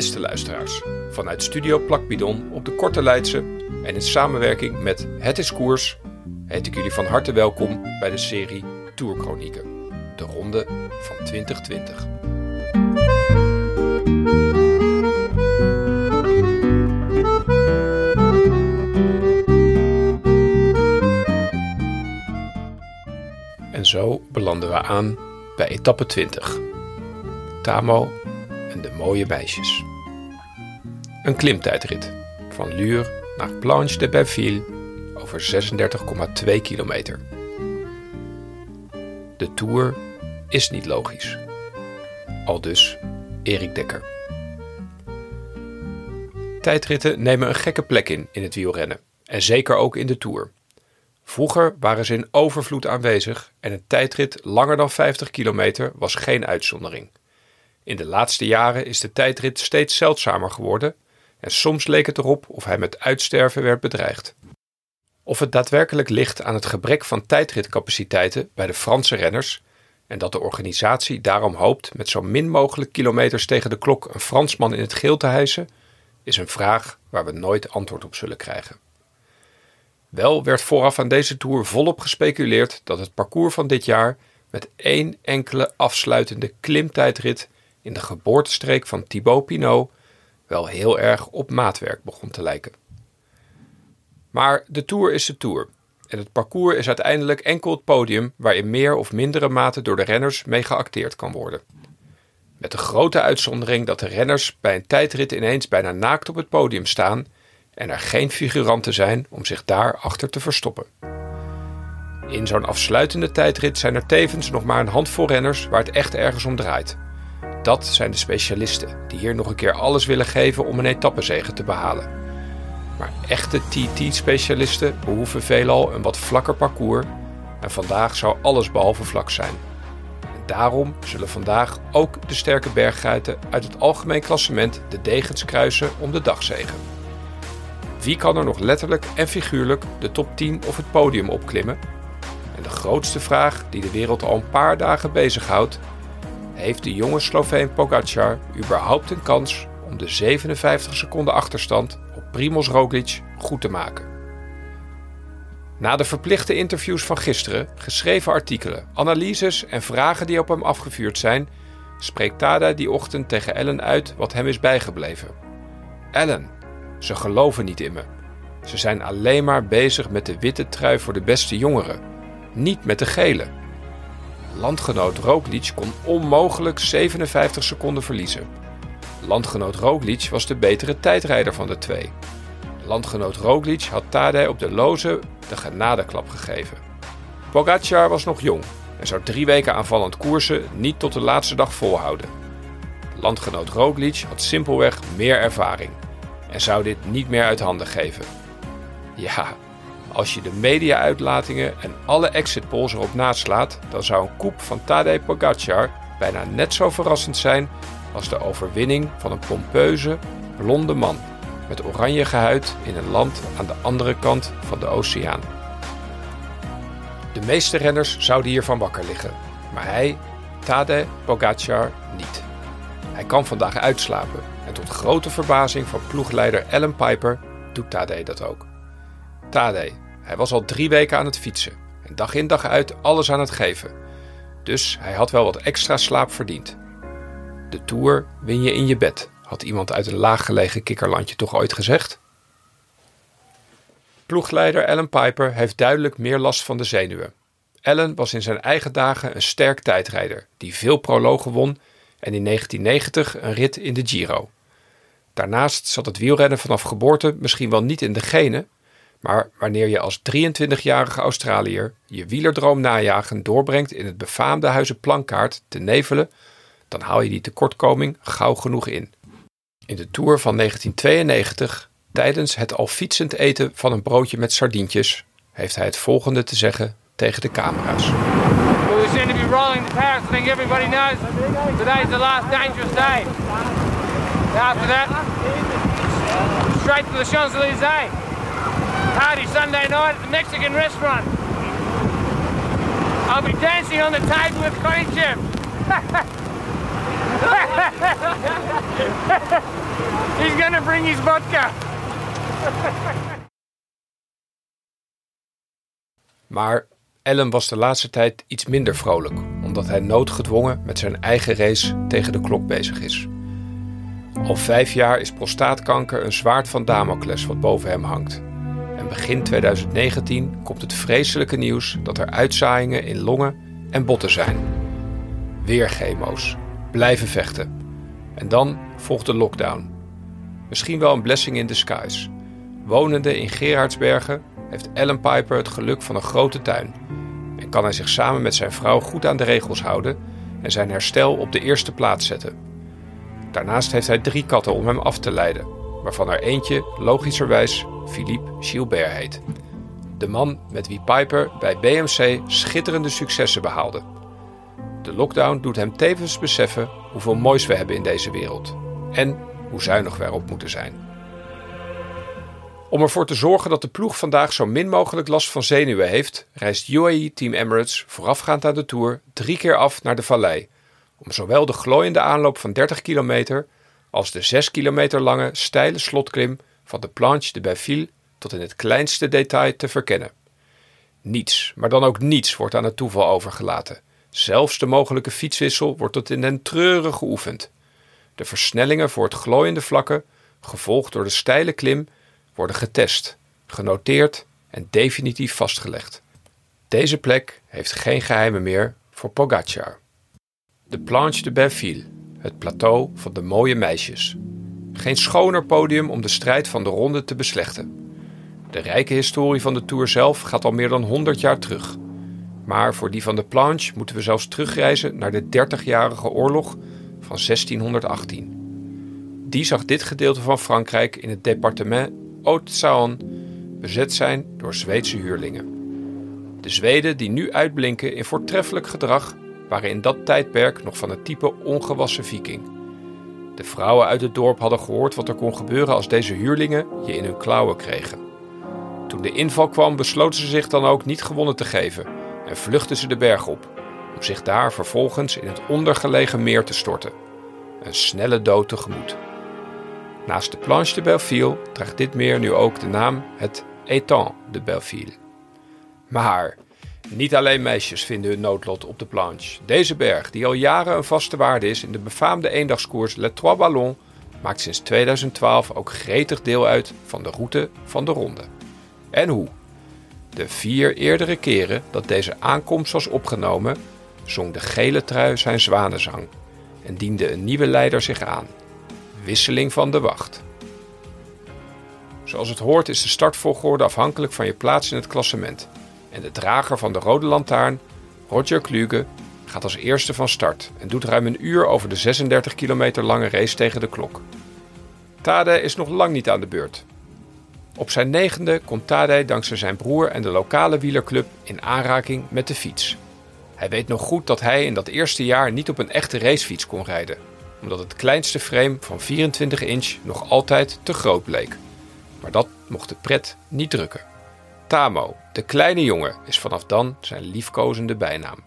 Beste luisteraars, vanuit Studio Plakbidon op de Korte Leidse en in samenwerking met Het is Koers heet ik jullie van harte welkom bij de serie Tourchronieken, de ronde van 2020. En zo belanden we aan bij etappe 20. Tamo en de mooie meisjes. Een klimtijdrit van Lure naar Planche de Belleville over 36,2 kilometer. De Tour is niet logisch. Al dus Erik Dekker. Tijdritten nemen een gekke plek in in het wielrennen en zeker ook in de Tour. Vroeger waren ze in overvloed aanwezig en een tijdrit langer dan 50 kilometer was geen uitzondering. In de laatste jaren is de tijdrit steeds zeldzamer geworden en soms leek het erop of hij met uitsterven werd bedreigd. Of het daadwerkelijk ligt aan het gebrek van tijdritcapaciteiten bij de Franse renners en dat de organisatie daarom hoopt met zo min mogelijk kilometers tegen de klok een Fransman in het geel te hijsen, is een vraag waar we nooit antwoord op zullen krijgen. Wel werd vooraf aan deze tour volop gespeculeerd dat het parcours van dit jaar met één enkele afsluitende klimtijdrit in de geboortestreek van Thibaut Pinot wel heel erg op maatwerk begon te lijken. Maar de Tour is de Tour. En het parcours is uiteindelijk enkel het podium waar in meer of mindere mate door de renners mee geacteerd kan worden. Met de grote uitzondering dat de renners bij een tijdrit ineens bijna naakt op het podium staan en er geen figuranten zijn om zich daar achter te verstoppen. In zo'n afsluitende tijdrit zijn er tevens nog maar een handvol renners waar het echt ergens om draait. Dat zijn de specialisten die hier nog een keer alles willen geven om een etappezege te behalen. Maar echte TT-specialisten behoeven veelal een wat vlakker parcours en vandaag zou alles behalve vlak zijn. En daarom zullen vandaag ook de sterke berggeiten uit het algemeen klassement de degens kruisen om de dagzegen. Wie kan er nog letterlijk en figuurlijk de top 10 of het podium opklimmen? En de grootste vraag die de wereld al een paar dagen bezighoudt: heeft de jonge Sloveen Pogacar überhaupt een kans om de 57 seconden achterstand op Primoz Roglic goed te maken. Na de verplichte interviews van gisteren, geschreven artikelen, analyses en vragen die op hem afgevuurd zijn, spreekt Tada die ochtend tegen Ellen uit wat hem is bijgebleven. Ellen, ze geloven niet in me. Ze zijn alleen maar bezig met de witte trui voor de beste jongeren, niet met de gele. Landgenoot Roglic kon onmogelijk 57 seconden verliezen. Landgenoot Roglic was de betere tijdrijder van de twee. Landgenoot Roglic had Tadej op de loze de genadeklap gegeven. Pogacar was nog jong en zou drie weken aanvallend koersen niet tot de laatste dag volhouden. Landgenoot Roglic had simpelweg meer ervaring en zou dit niet meer uit handen geven. Ja, als je de media-uitlatingen en alle exit polls erop naslaat, dan zou een koep van Tadej Pogacar bijna net zo verrassend zijn was de overwinning van een pompeuze, blonde man met oranje gehuid in een land aan de andere kant van de oceaan. De meeste renners zouden hiervan wakker liggen, maar hij, Tadej Pogacar, niet. Hij kan vandaag uitslapen en tot grote verbazing van ploegleider Alan Piper doet Tadej dat ook. Tadej, hij was al drie weken aan het fietsen en dag in dag uit alles aan het geven. Dus hij had wel wat extra slaap verdiend. De Tour win je in je bed, had iemand uit een laaggelegen kikkerlandje toch ooit gezegd? Ploegleider Alan Piper heeft duidelijk meer last van de zenuwen. Allen was in zijn eigen dagen een sterk tijdrijder die veel prologen won en in 1990 een rit in de Giro. Daarnaast zat het wielrennen vanaf geboorte misschien wel niet in de genen, maar wanneer je als 23-jarige Australiër je wielerdroom najagen doorbrengt in het befaamde huizen Plankaart te Nevelen, dan haal je die tekortkoming gauw genoeg in. In de Tour van 1992, tijdens het al fietsend eten van een broodje met sardientjes, heeft hij het volgende te zeggen tegen de camera's. We seem to be rolling the Paris. I think everybody knows today's the last dangerous day. After that, straight to the Champs-Élysées. Party Sunday night at the Mexican restaurant. I'll be dancing on the table with Connie Jim. He's gonna bring his vodka. Maar Ellen was de laatste tijd iets minder vrolijk, omdat hij noodgedwongen met zijn eigen race tegen de klok bezig is. Al vijf jaar is prostaatkanker een zwaard van Damocles wat boven hem hangt. Begin 2019 komt het vreselijke nieuws dat er uitzaaiingen in longen en botten zijn. Weer chemo's. Blijven vechten. En dan volgt de lockdown. Misschien wel een blessing in disguise. Wonende in Gerardsbergen heeft Ellen Piper het geluk van een grote tuin. En kan hij zich samen met zijn vrouw goed aan de regels houden en zijn herstel op de eerste plaats zetten. Daarnaast heeft hij drie katten om hem af te leiden, waarvan er eentje logischerwijs Philippe Gilbert heet. De man met wie Piper bij BMC schitterende successen behaalde. De lockdown doet hem tevens beseffen hoeveel moois we hebben in deze wereld en hoe zuinig we erop moeten zijn. Om ervoor te zorgen dat de ploeg vandaag zo min mogelijk last van zenuwen heeft, reist UAE Team Emirates voorafgaand aan de Tour drie keer af naar de vallei. Om zowel de glooiende aanloop van 30 kilometer als de 6 kilometer lange steile slotklim van de Planche de Belleville tot in het kleinste detail te verkennen. Niets, maar dan ook niets wordt aan het toeval overgelaten. Zelfs de mogelijke fietswissel wordt tot in den treuren geoefend. De versnellingen voor het glooiende vlakken, gevolgd door de steile klim, worden getest, genoteerd en definitief vastgelegd. Deze plek heeft geen geheimen meer voor Pogacar. De Planche de Belleville, het plateau van de mooie meisjes. Geen schoner podium om de strijd van de ronde te beslechten. De rijke historie van de Tour zelf gaat al meer dan 100 jaar terug. Maar voor die van de Planche moeten we zelfs terugreizen naar de 30-jarige oorlog van 1618. Die zag dit gedeelte van Frankrijk in het departement Haute-Saône bezet zijn door Zweedse huurlingen. De Zweden die nu uitblinken in voortreffelijk gedrag waren in dat tijdperk nog van het type ongewassen viking. De vrouwen uit het dorp hadden gehoord wat er kon gebeuren als deze huurlingen je in hun klauwen kregen. Toen de inval kwam besloten ze zich dan ook niet gewonnen te geven en vluchtten ze de berg op, om zich daar vervolgens in het ondergelegen meer te storten. Een snelle dood tegemoet. Naast de Planche de Belleville draagt dit meer nu ook de naam het Étang de Belleville. Maar niet alleen meisjes vinden hun noodlot op de Planche. Deze berg, die al jaren een vaste waarde is in de befaamde eendagskoers Le Trois Ballons, maakt sinds 2012 ook gretig deel uit van de route van de ronde. En hoe? De vier eerdere keren dat deze aankomst was opgenomen, zong de gele trui zijn zwanenzang en diende een nieuwe leider zich aan. Wisseling van de wacht. Zoals het hoort is de startvolgorde afhankelijk van je plaats in het klassement. En de drager van de rode lantaarn, Roger Kluge, gaat als eerste van start en doet ruim een uur over de 36 kilometer lange race tegen de klok. Tade is nog lang niet aan de beurt. Op zijn negende komt Tade dankzij zijn broer en de lokale wielerclub in aanraking met de fiets. Hij weet nog goed dat hij in dat eerste jaar niet op een echte racefiets kon rijden, omdat het kleinste frame van 24 inch nog altijd te groot bleek. Maar dat mocht de pret niet drukken. Tamo, de kleine jongen, is vanaf dan zijn liefkozende bijnaam.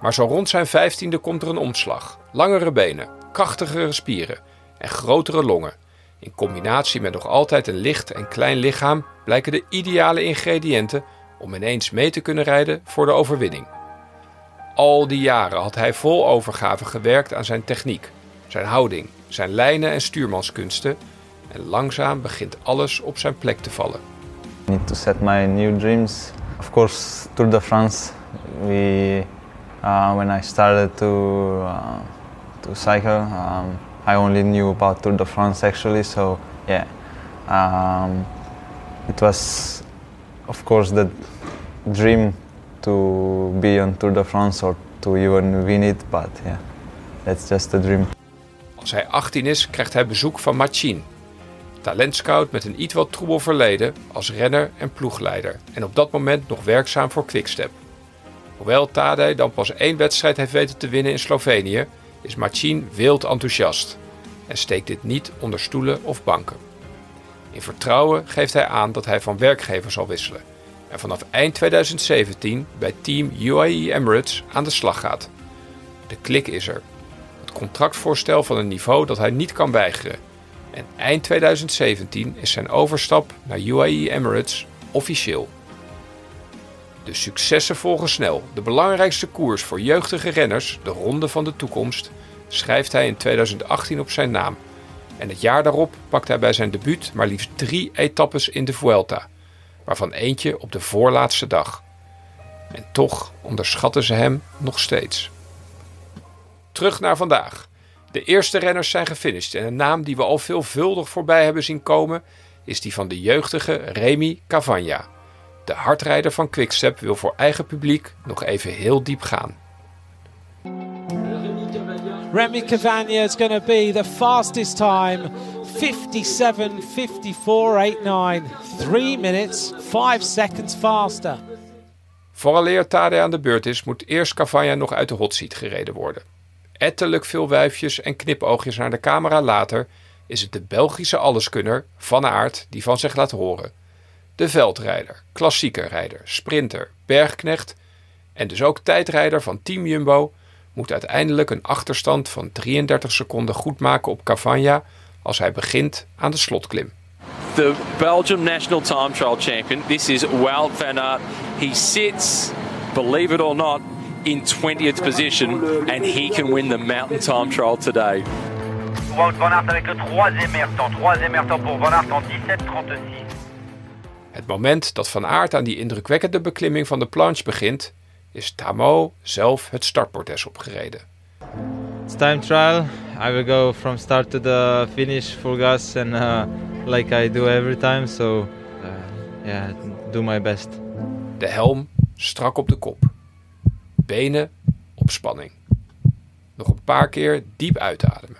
Maar zo rond zijn vijftiende komt er een omslag. Langere benen, krachtigere spieren en grotere longen. In combinatie met nog altijd een licht en klein lichaam blijken de ideale ingrediënten om ineens mee te kunnen rijden voor de overwinning. Al die jaren had hij vol overgave gewerkt aan zijn techniek, zijn houding, zijn lijnen en stuurmanskunsten en langzaam begint alles op zijn plek te vallen. Need to set my new dreams. Of course, Tour de France. We, uh, when I started to uh, to cycle, um, I only knew about Tour de France actually. So yeah, um, it was, of course, the dream to be on Tour de France or to even win it. But yeah, that's just a dream. Als hij 18 is, krijgt hij bezoek van Machin, talentscout met een iets wat troebel verleden als renner en ploegleider en op dat moment nog werkzaam voor Quickstep. Hoewel Tadej dan pas één wedstrijd heeft weten te winnen in Slovenië, is Machin wild enthousiast en steekt dit niet onder stoelen of banken. In vertrouwen geeft hij aan dat hij van werkgever zal wisselen en vanaf eind 2017 bij team UAE Emirates aan de slag gaat. De klik is er. Het contractvoorstel van een niveau dat hij niet kan weigeren En eind 2017 is zijn overstap naar UAE Emirates officieel. De successen volgen snel. De belangrijkste koers voor jeugdige renners, de Ronde van de Toekomst, schrijft hij in 2018 op zijn naam. En het jaar daarop pakt hij bij zijn debuut maar liefst drie etappes in de Vuelta, waarvan eentje op de voorlaatste dag. En toch onderschatten ze hem nog steeds. Terug naar vandaag. De eerste renners zijn gefinished en een naam die we al veelvuldig voorbij hebben zien komen is die van de jeugdige Remy Cavagna. De hardrijder van Quickstep wil voor eigen publiek nog even heel diep gaan. Remy Cavagna is going to be the fastest time 57 54 89 3 minutes 5 seconds faster. Vooraleer Tade aan de beurt is, moet eerst Cavagna nog uit de hot seat gereden worden. Ettelijk veel wuifjes en knipoogjes naar de camera later is het de Belgische alleskunner Van Aert die van zich laat horen. De veldrijder, klassieke rijder, sprinter, bergknecht en dus ook tijdrijder van Team Jumbo moet uiteindelijk een achterstand van 33 seconden goedmaken op Cavagna als hij begint aan de slotklim. The Belgium national time trial champion. This is Wout van Aert. He sits, believe it or not, in 20th position and he can win the mountain time trial today. Wout van Aert avec le troisième meilleur temps. Troisième meilleur temps pour Van Aert en 17.36. Het moment dat Van Aert aan die indrukwekkende beklimming van de planche begint, is Tamo zelf het startbordes opgereden. It's time trial. I will go from start to the finish full gas and uh, like I do every time. So uh, yeah, do my best. De helm strak op de kop. Benen op spanning. Nog een paar keer diep uitademen.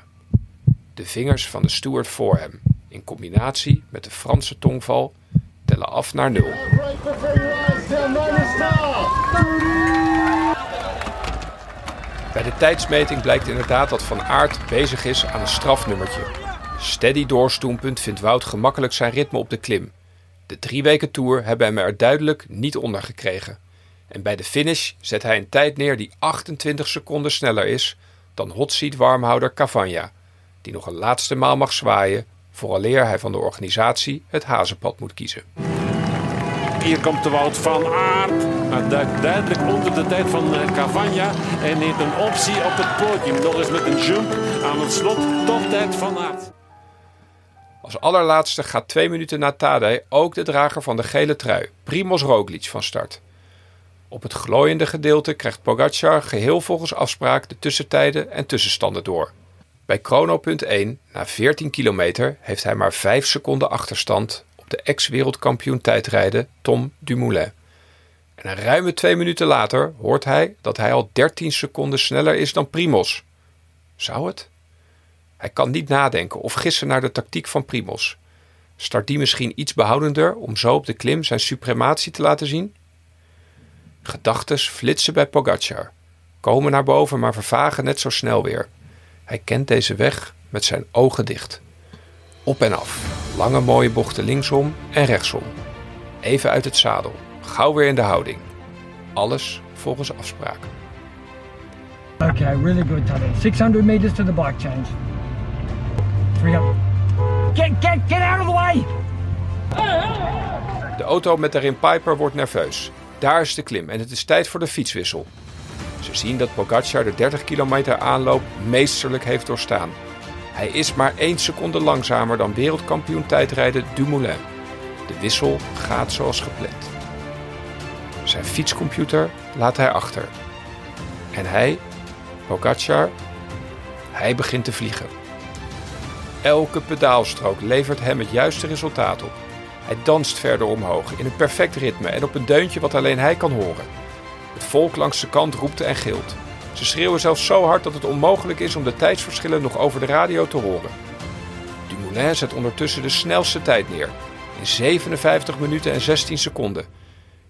De vingers van de steward voor hem, in combinatie met de Franse tongval, tellen af naar nul. Bij de tijdsmeting blijkt inderdaad dat Van Aert bezig is aan een strafnummertje. Steady doorstoempend vindt Wout gemakkelijk zijn ritme op de klim. De drie weken tour hebben hem er duidelijk niet onder gekregen. En bij de finish zet hij een tijd neer die 28 seconden sneller is dan hotseat warmhouder Cavagna, die nog een laatste maal mag zwaaien vooraleer hij van de organisatie het hazenpad moet kiezen. Hier komt de Wout van Aert. Hij duikt duidelijk onder de tijd van eh, Cavagna. En neemt een optie op het podium. Nog eens met een jump aan het slot. Toptijd van Aert. Als allerlaatste gaat twee minuten na Tadej ook de drager van de gele trui, Primoz Roglic, van start. Op het glooiende gedeelte krijgt Pogacar geheel volgens afspraak de tussentijden en tussenstanden door. Bij chronopunt 1, na 14 kilometer, heeft hij maar 5 seconden achterstand op de ex-wereldkampioen tijdrijden Tom Dumoulin. En ruime twee minuten later hoort hij dat hij al 13 seconden sneller is dan Primos. Zou het? Hij kan niet nadenken of gissen naar de tactiek van Primos. Start die misschien iets behoudender om zo op de klim zijn suprematie te laten zien? Gedachtes flitsen bij Pogacar, komen naar boven maar vervagen net zo snel weer. Hij kent deze weg met zijn ogen dicht. Op en af, lange mooie bochten linksom en rechtsom. Even uit het zadel, gauw weer in de houding. Alles volgens afspraak. Okay, really good tunnel. 600 meters to the bike change. 300. Get, get, get out of the way! De auto met daarin Piper wordt nerveus. Daar is de klim en het is tijd voor de fietswissel. Ze zien dat Pogacar de 30 kilometer aanloop meesterlijk heeft doorstaan. Hij is maar 1 seconde langzamer dan wereldkampioen tijdrijden Dumoulin. De wissel gaat zoals gepland. Zijn fietscomputer laat hij achter. En hij, Pogacar, hij begint te vliegen. Elke pedaalstrook levert hem het juiste resultaat op. Hij danst verder omhoog in een perfect ritme en op een deuntje wat alleen hij kan horen. Het volk langs de kant roept en gilt. Ze schreeuwen zelfs zo hard dat het onmogelijk is om de tijdsverschillen nog over de radio te horen. Dumoulin zet ondertussen de snelste tijd neer. In 57 minuten en 16 seconden.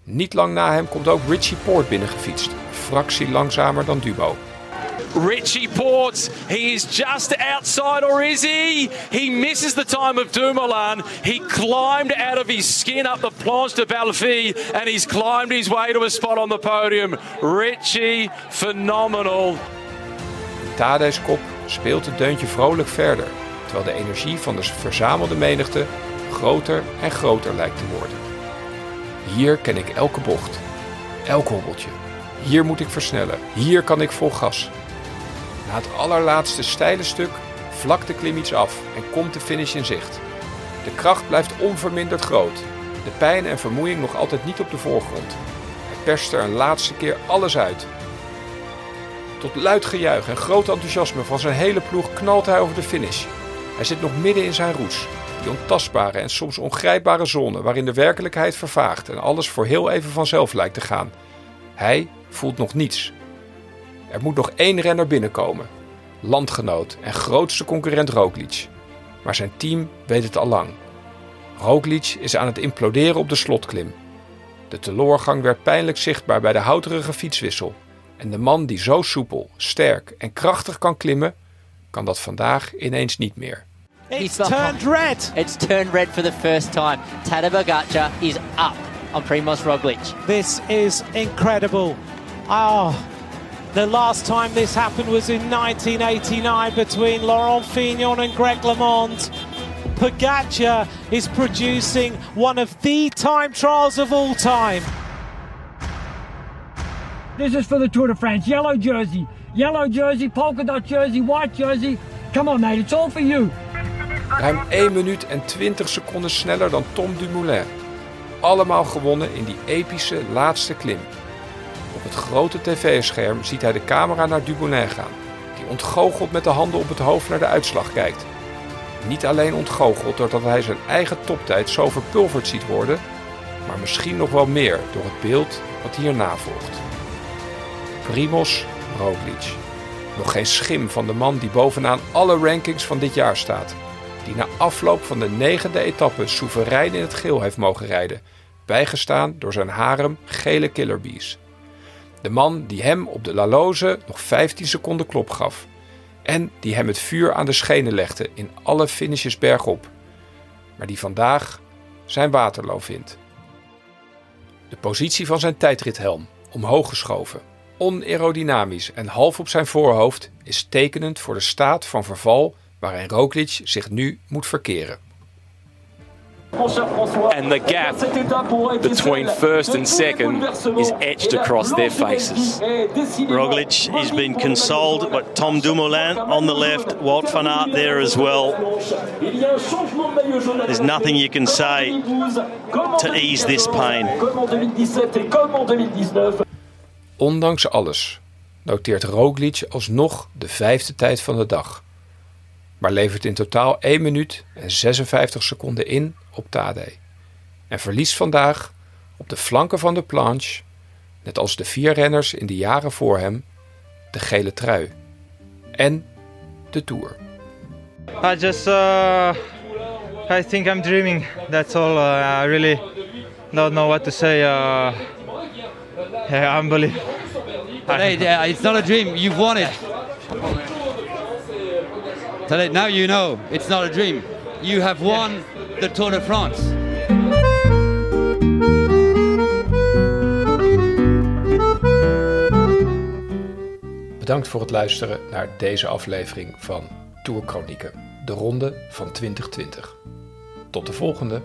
Niet lang na hem komt ook Richie Poort binnengefietst. Een fractie langzamer dan Dubo. Richie Ports, he is just outside, or is he? He misses the time of Dumoulin. He climbed out of his skin up the planche de Belleville and he's climbed his way to a spot on the podium. Richie, phenomenal. Tadej's kop speelt het deuntje vrolijk verder. terwijl de energie van de verzamelde menigte groter en groter lijkt te worden. Hier ken ik elke bocht, elk hobbeltje. Hier moet ik versnellen, hier kan ik vol gas. Na het allerlaatste steile stuk vlakt de klim iets af en komt de finish in zicht. De kracht blijft onverminderd groot. De pijn en vermoeiing nog altijd niet op de voorgrond. Hij perst er een laatste keer alles uit. Tot luid gejuich en groot enthousiasme van zijn hele ploeg knalt hij over de finish. Hij zit nog midden in zijn roes, die ontastbare en soms ongrijpbare zone waarin de werkelijkheid vervaagt en alles voor heel even vanzelf lijkt te gaan. Hij voelt nog niets. Er moet nog één renner binnenkomen. Landgenoot en grootste concurrent Roglic. Maar zijn team weet het al lang. Roglic is aan het imploderen op de slotklim. De teleurgang werd pijnlijk zichtbaar bij de houterige fietswissel. En de man die zo soepel, sterk en krachtig kan klimmen, kan dat vandaag ineens niet meer. It's turned red. It's turned red for the first time. Tadej Pogacar is up on Primoz Roglic. This is incredible. Ah, the last time this happened was in 1989 between Laurent Fignon and Greg LeMond. Pogacar is producing one of the time trials of all time. This is for the Tour de France. Yellow jersey, yellow jersey, polka dot jersey, white jersey. Come on, mate, it's all for you. Ruim 1 minuut en 20 seconden sneller dan Tom Dumoulin. Allemaal gewonnen in die epische laatste klim. Het grote tv-scherm ziet hij de camera naar Dumoulin gaan, die ontgoocheld met de handen op het hoofd naar de uitslag kijkt. Niet alleen ontgoocheld doordat hij zijn eigen toptijd zo verpulverd ziet worden, maar misschien nog wel meer door het beeld wat hierna volgt. Primoz Roglic. Nog geen schim van de man die bovenaan alle rankings van dit jaar staat. Die na afloop van de negende etappe soeverein in het geel heeft mogen rijden, bijgestaan door zijn harem gele killerbees. De man die hem op de Laloze nog 15 seconden klop gaf. En die hem het vuur aan de schenen legde in alle finishes bergop. Maar die vandaag zijn Waterloo vindt. De positie van zijn tijdrithelm, omhoog geschoven, onaerodynamisch en half op zijn voorhoofd, is tekenend voor de staat van verval waarin Roglic zich nu moet verkeren. And the gap between first and second is etched across their faces. Roglic has been consoled, but Tom Dumoulin on the left, Walt van Aert there as well. There's nothing you can say to ease this pain. Ondanks alles noteert Roglic alsnog de vijfde tijd van de dag. Maar levert in totaal 1 minuut en 56 seconden in op Tadej. En verliest vandaag op de flanken van de planche, net als de vier renners in de jaren voor hem, de gele trui. En de Tour. I just, uh, I think I'm dreaming. That's all. Uh, I really don't know what to say. Uh, yeah, unbelievable. Hey, it's not a dream. You've won it. Today, now you know it's not a dream. You have won the Tour de France. Bedankt voor het luisteren naar deze aflevering van Tourchronieken, de ronde van 2020. Tot de volgende!